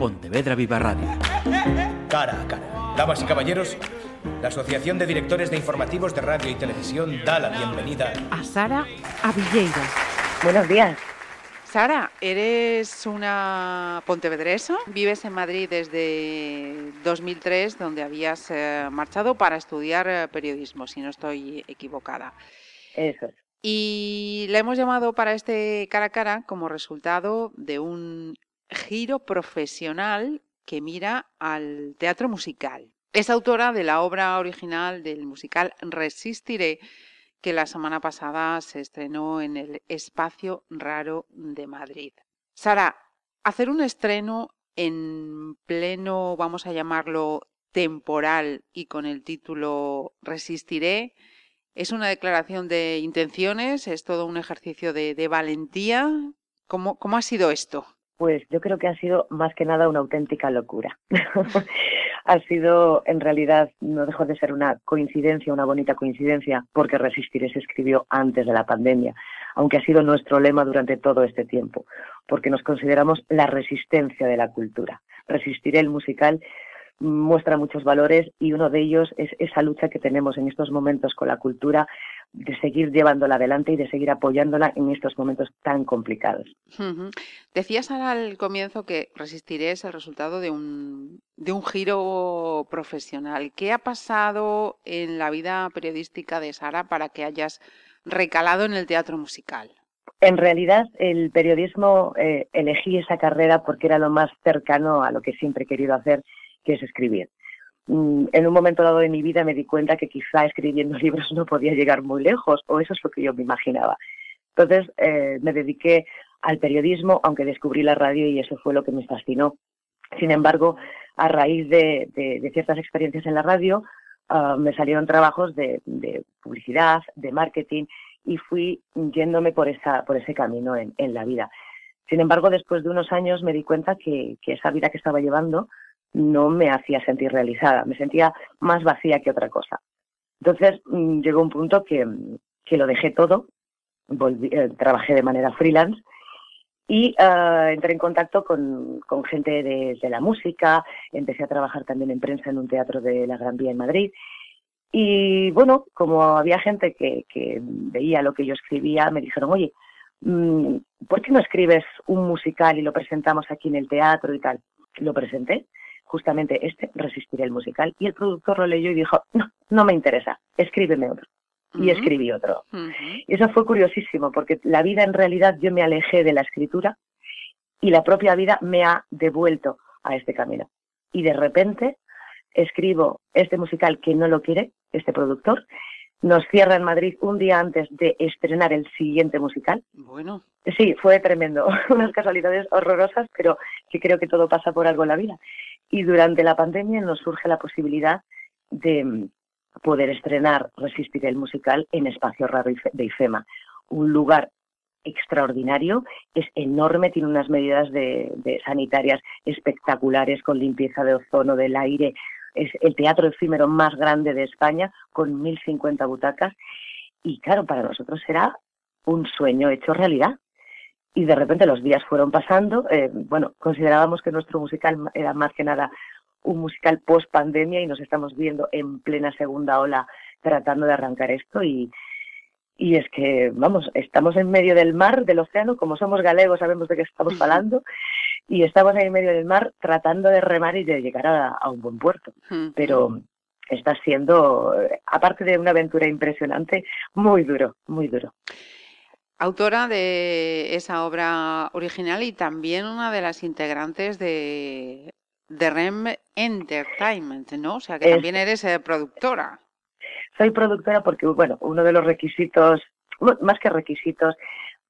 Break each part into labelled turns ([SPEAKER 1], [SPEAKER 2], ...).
[SPEAKER 1] Pontevedra Viva Radio.
[SPEAKER 2] Cara a cara. Damas y caballeros, la Asociación de Directores de Informativos de Radio y Televisión da la bienvenida
[SPEAKER 3] a Sara Avilleiro.
[SPEAKER 4] Buenos días.
[SPEAKER 3] Sara, eres una pontevedresa, vives en Madrid desde 2003, donde habías eh, marchado para estudiar eh, periodismo, si no estoy equivocada.
[SPEAKER 4] Eso es.
[SPEAKER 3] Y la hemos llamado para este cara a cara como resultado de un giro profesional que mira al teatro musical. Es autora de la obra original del musical Resistiré, que la semana pasada se estrenó en el Espacio Raro de Madrid. Sara, hacer un estreno en pleno, vamos a llamarlo, temporal y con el título Resistiré, es una declaración de intenciones, es todo un ejercicio de, valentía. ¿Cómo, ¿Cómo ha sido esto?
[SPEAKER 4] Pues yo creo que ha sido más que nada una auténtica locura. ha sido, en realidad, no dejó de ser una coincidencia, una bonita coincidencia, porque Resistiré se escribió antes de la pandemia, aunque ha sido nuestro lema durante todo este tiempo, porque nos consideramos la resistencia de la cultura. Resistiré el musical muestra muchos valores y uno de ellos es esa lucha que tenemos en estos momentos con la cultura de seguir llevándola adelante y de seguir apoyándola en estos momentos tan complicados.
[SPEAKER 3] Decías al comienzo que Resistiré es el resultado de un, de un giro profesional. ¿Qué ha pasado en la vida periodística de Sara para que hayas recalado en el teatro musical?
[SPEAKER 4] En realidad, el periodismo eh, elegí esa carrera porque era lo más cercano a lo que siempre he querido hacer, que es escribir. Mm, en un momento dado de mi vida me di cuenta que quizá escribiendo libros no podía llegar muy lejos, o eso es lo que yo me imaginaba. Entonces eh, me dediqué al periodismo, aunque descubrí la radio y eso fue lo que me fascinó. Sin embargo, a raíz de, ciertas experiencias en la radio, ah, me salieron trabajos de, publicidad, de marketing, y fui yéndome por, ese camino en, la vida. Sin embargo, después de unos años me di cuenta que esa vida que estaba llevando no me hacía sentir realizada, me sentía más vacía que otra cosa. Entonces mm, llegó un punto que, lo dejé todo, eh, trabajé de manera freelance y eh, entré en contacto con, gente de, la música, empecé a trabajar también en prensa en un teatro de la Gran Vía en Madrid. Y bueno, como había gente que, veía lo que yo escribía, me dijeron, oye, mm, ¿por qué no escribes un musical y lo presentamos aquí en el teatro y tal? Lo presenté justamente este, Resistiré el musical, y el productor lo leyó y dijo, no, no me interesa, escríbeme otro. Y escribí otro. Y eso fue curiosísimo, porque la vida en realidad yo me alejé de la escritura y la propia vida me ha devuelto a este camino. Y de repente escribo este musical que no lo quiere este productor. Nos cierra en Madrid un día antes de estrenar el siguiente musical.
[SPEAKER 3] Bueno.
[SPEAKER 4] Sí, fue tremendo. Unas casualidades horrorosas, pero que creo que todo pasa por algo en la vida. Y durante la pandemia nos surge la posibilidad de mm, poder estrenar Resistir el musical en Espacio Raro de IFEMA, un lugar extraordinario, es enorme, tiene unas medidas de, sanitarias espectaculares con limpieza de ozono del aire, es el teatro efímero más grande de España con 1.050 butacas y claro, para nosotros era un sueño hecho realidad y de repente los días fueron pasando. Eh, bueno, considerábamos que nuestro musical era más que nada un musical post pandemia y nos estamos viendo en plena segunda ola tratando de arrancar esto y, y es que, vamos, estamos en medio del mar, del océano, como somos galegos sabemos de qué estamos hablando, y estamos ahí en medio del mar tratando de remar y de llegar a, a un buen puerto. Pero está siendo, aparte de una aventura impresionante, muy duro, muy duro
[SPEAKER 3] autora de esa obra original y también una de las integrantes de, de REM Entertainment, ¿no? O sea, que también eres eh, productora.
[SPEAKER 4] Soy productora porque, bueno, uno de los requisitos, más que requisitos,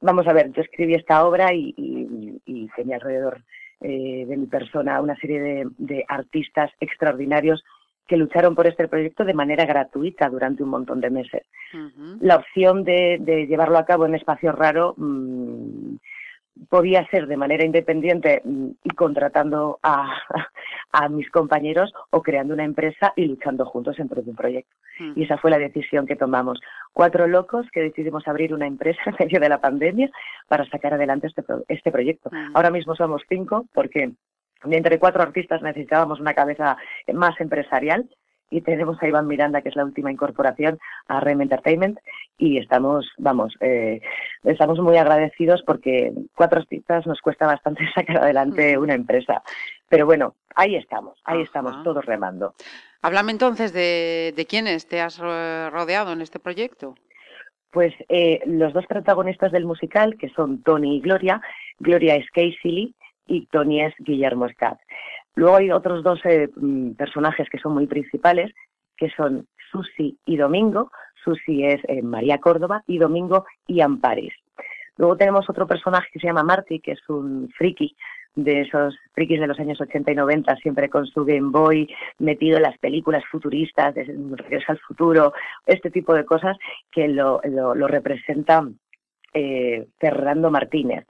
[SPEAKER 4] vamos a ver, yo escribí esta obra y, tenía alrededor eh, de mi persona una serie de, de artistas extraordinarios que lucharon por este proyecto de manera gratuita durante un montón de meses. La opción de, llevarlo a cabo en espacio raro mm, podía ser de manera independiente mm, y contratando a, mis compañeros o creando una empresa y luchando juntos en pro de un proyecto. Y esa fue la decisión que tomamos. Cuatro locos que decidimos abrir una empresa en medio de la pandemia para sacar adelante este, este proyecto. Ahora mismo somos cinco porque entre cuatro artistas necesitábamos una cabeza más empresarial y tenemos a Iván Miranda, que es la última incorporación a REM Entertainment y estamos, vamos, eh, estamos muy agradecidos porque cuatro artistas nos cuesta bastante sacar adelante una empresa. Pero bueno, ahí estamos, ahí estamos todos remando.
[SPEAKER 3] Háblame entonces de, de quiénes te has rodeado en este proyecto.
[SPEAKER 4] Pues eh, los dos protagonistas del musical, que son Tony y Gloria, Gloria es Casey y Tony es Guillermo Scott. Luego hay otros dos eh, mm, personajes que son muy principales, que son Susi y Domingo. Susi es eh, María Córdoba y Domingo Ian Paris. Luego tenemos otro personaje que se llama Marty, que es un friki de esos frikis de los años 80 y 90, siempre con su Game Boy metido en las películas futuristas, de Regreso al Futuro, este tipo de cosas que lo, lo, lo representan eh, Fernando Martínez.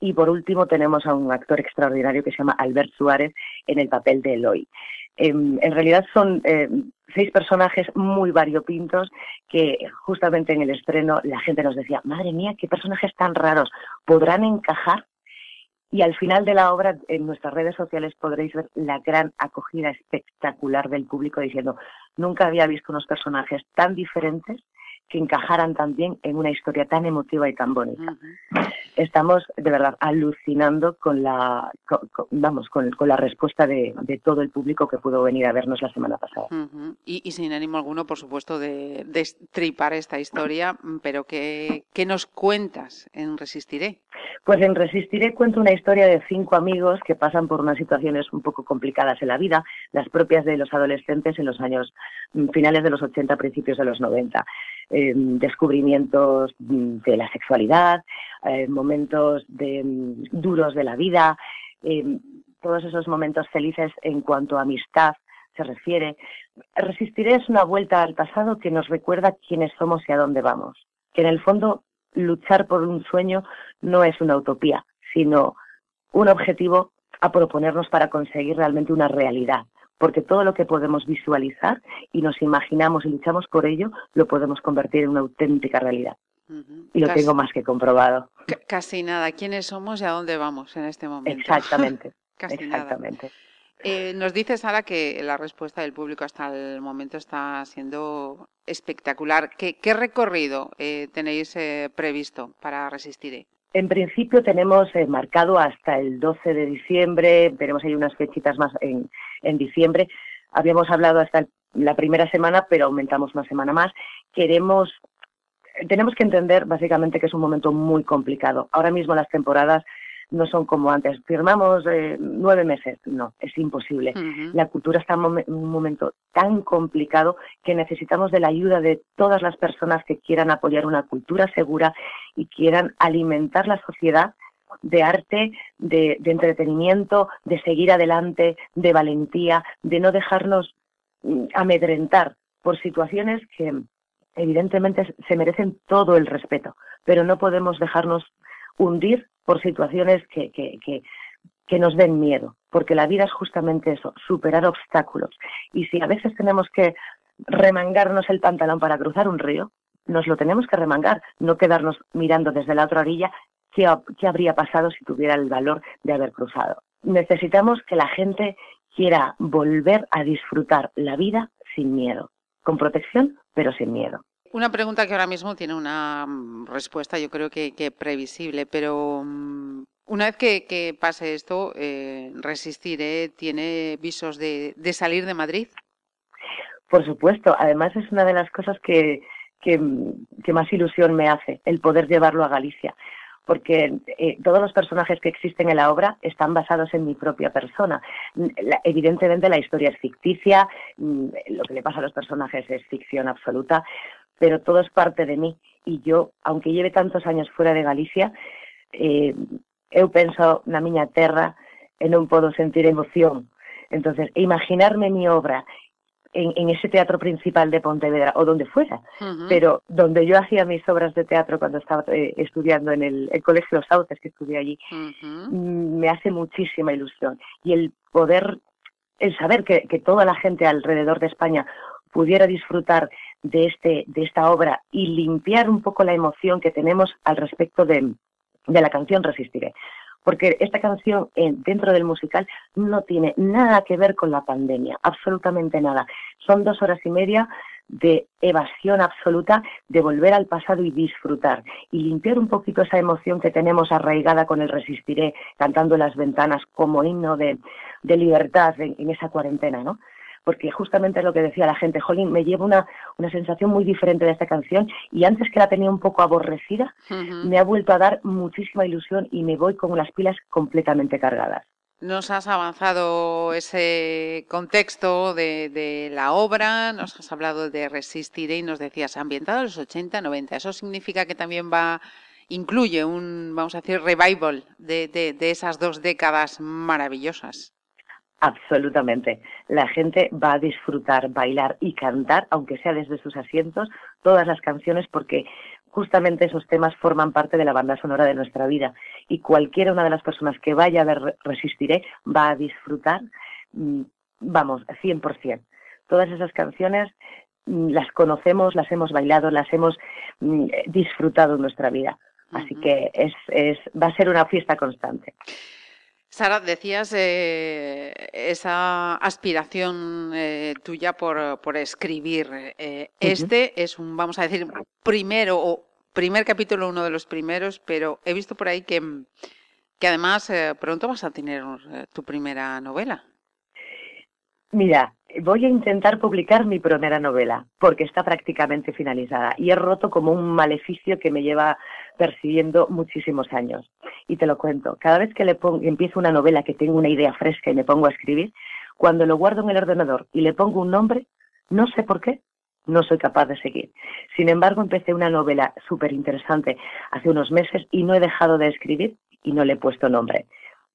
[SPEAKER 4] Y por último tenemos a un actor extraordinario que se llama Albert Suárez en el papel de Eloy. Em, en realidad son eh, seis personajes muy variopintos que justamente en el estreno la gente nos decía, madre mía, qué personajes tan raros, ¿podrán encajar? Y al final de la obra, en nuestras redes sociales podréis ver la gran acogida espectacular del público diciendo, nunca había visto unos personajes tan diferentes que encajaran también en una historia tan emotiva y tan bonita. Estamos de verdad alucinando con la, vamos, con, la respuesta de, todo el público que pudo venir a vernos la semana pasada.
[SPEAKER 3] y, sin ánimo alguno, por supuesto, de destripar esta historia, pero ¿qué, ¿qué nos cuentas en Resistiré?
[SPEAKER 4] Pues en Resistiré cuento una historia de cinco amigos que pasan por unas situaciones un poco complicadas en la vida, las propias de los adolescentes en los años mm, finales de los 80, principios de los 90. Em, descubrimientos mm, de la sexualidad, eh, momentos de, mm, duros de la vida, em, todos esos momentos felices en cuanto a amistad se refiere. Resistiré es una vuelta al pasado que nos recuerda quiénes somos y a dónde vamos. Que en el fondo luchar por un sueño no es una utopía, sino un objetivo a proponernos para conseguir realmente una realidad porque todo lo que podemos visualizar y nos imaginamos y luchamos por ello, lo podemos convertir en una auténtica realidad. Y lo tengo más que comprobado.
[SPEAKER 3] Casi nada. ¿Quiénes somos y a dónde vamos en este momento?
[SPEAKER 4] Exactamente.
[SPEAKER 3] Casi
[SPEAKER 4] exactamente.
[SPEAKER 3] Eh, nos dice Sara que la respuesta del público hasta el momento está siendo espectacular. ¿Qué, recorrido eh, tenéis eh, previsto para Resistiré?
[SPEAKER 4] En principio tenemos eh, marcado hasta el 12 de diciembre, tenemos ahí unas fechitas más en, diciembre. Habíamos hablado hasta la primera semana, pero aumentamos una semana más. Queremos, tenemos que entender básicamente que es un momento muy complicado. Ahora mismo las temporadas no son como antes. Firmamos eh, nueve meses. No, es imposible. La cultura está en un momento tan complicado que necesitamos de la ayuda de todas las personas que quieran apoyar una cultura segura y quieran alimentar la sociedad de arte, de, entretenimiento, de seguir adelante, de valentía, de no dejarnos mm, amedrentar por situaciones que evidentemente se merecen todo el respeto, pero no podemos dejarnos hundir por situaciones que, que, que, nos den miedo, porque la vida es justamente eso, superar obstáculos. Y si a veces tenemos que remangarnos el pantalón para cruzar un río, nos lo tenemos que remangar, no quedarnos mirando desde la otra orilla qué, qué habría pasado si tuviera el valor de haber cruzado. Necesitamos que la gente quiera volver a disfrutar la vida sin miedo, con protección, pero sin miedo.
[SPEAKER 3] Una pregunta que ahora mismo tiene una mm, respuesta, yo creo que, previsible, pero mm, una vez que, pase esto, eh, ¿resistiré? ¿Tiene visos de, salir de Madrid?
[SPEAKER 4] Por supuesto, además es una de las cosas que, que, más ilusión me hace, el poder llevarlo a Galicia porque eh, todos los personajes que existen en la obra están basados en mi propia persona. evidentemente la historia es ficticia, mm, lo que le pasa a los personajes es ficción absoluta, pero todo es parte de mí. Y yo, aunque lleve tantos años fuera de Galicia, eh, he pensado na miña terra e non podo sentir emoción. Entonces, imaginarme mi obra en, en, ese teatro principal de Pontevedra o donde fuera, pero donde yo hacía mis obras de teatro cuando estaba eh, estudiando en el, Colegio Los Sauces, que estudié allí, mm, me hace muchísima ilusión. Y el poder, el saber que, que toda la gente alrededor de España pudiera disfrutar de, este, de esta obra y limpiar un poco la emoción que tenemos al respecto de, de la canción Resistiré. porque esta canción eh, dentro del musical no tiene nada que ver con la pandemia, absolutamente nada. Son dos horas y media de evasión absoluta, de volver al pasado y disfrutar y limpiar un poquito esa emoción que tenemos arraigada con el resistiré, cantando las ventanas como himno de, libertad en, esa cuarentena, ¿no? Porque justamente es lo que decía la gente, Jolín, me lleva una, una sensación muy diferente de esta canción y antes que la tenía un poco aborrecida, me ha vuelto a dar muchísima ilusión y me voy con las pilas completamente cargadas.
[SPEAKER 3] Nos has avanzado ese contexto de, la obra, nos has hablado de Resistiré y nos decías ambientado en los 80, 90. Eso significa que también va, incluye un, vamos a decir, revival de, de esas dos décadas maravillosas.
[SPEAKER 4] Absolutamente. La gente va a disfrutar, bailar y cantar, aunque sea desde sus asientos, todas las canciones porque justamente esos temas forman parte de la banda sonora de nuestra vida y cualquiera una de las personas que vaya a ver Resistiré va a disfrutar, mm, vamos, 100%. Todas esas canciones mm, las conocemos, las hemos bailado, las hemos mm, disfrutado en nuestra vida. Así que es, es, va a ser una fiesta constante.
[SPEAKER 3] Sara, decías eh, esa aspiración eh, tuya por, por escribir. Eh, este es un, vamos a decir, primero o primer capítulo, uno de los primeros, pero he visto por ahí que, que además pronto vas a tener tu primera novela.
[SPEAKER 4] Mira, voy a intentar publicar mi primera novela porque está prácticamente finalizada y he roto como un maleficio que me lleva persiguiendo muchísimos años. Y te lo cuento, cada vez que le pongo, empiezo una novela que tengo una idea fresca y me pongo a escribir, cuando lo guardo en el ordenador y le pongo un nombre, no sé por qué, no soy capaz de seguir. Sin embargo, empecé una novela súper interesante hace unos meses y no he dejado de escribir y no le he puesto nombre.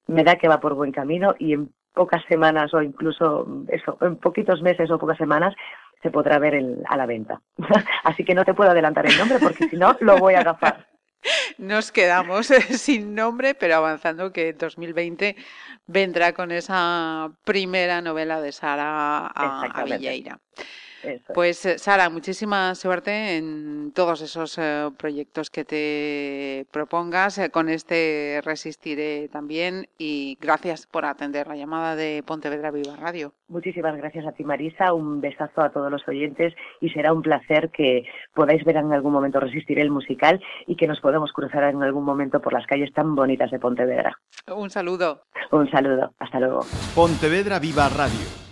[SPEAKER 4] Me da que va por buen camino y en pocas semanas o incluso eso, en poquitos meses o pocas semanas se podrá ver a la venta. Así que no te puedo adelantar el nombre porque si no lo voy a agafar.
[SPEAKER 3] Nos quedamos sin nombre, pero avanzando que 2020 vendrá con esa primera novela de Sara a, Villeira. Pues eh, Sara, muchísima suerte en todos esos eh, proyectos que te propongas. Eh, con este resistiré también y gracias por atender la llamada de Pontevedra Viva Radio.
[SPEAKER 4] Muchísimas gracias a ti Marisa, un besazo a todos los oyentes y será un placer que podáis ver en algún momento Resistiré el musical y que nos podamos cruzar en algún momento por las calles tan bonitas de Pontevedra.
[SPEAKER 3] Un saludo.
[SPEAKER 4] Un saludo, hasta luego.
[SPEAKER 1] Pontevedra Viva Radio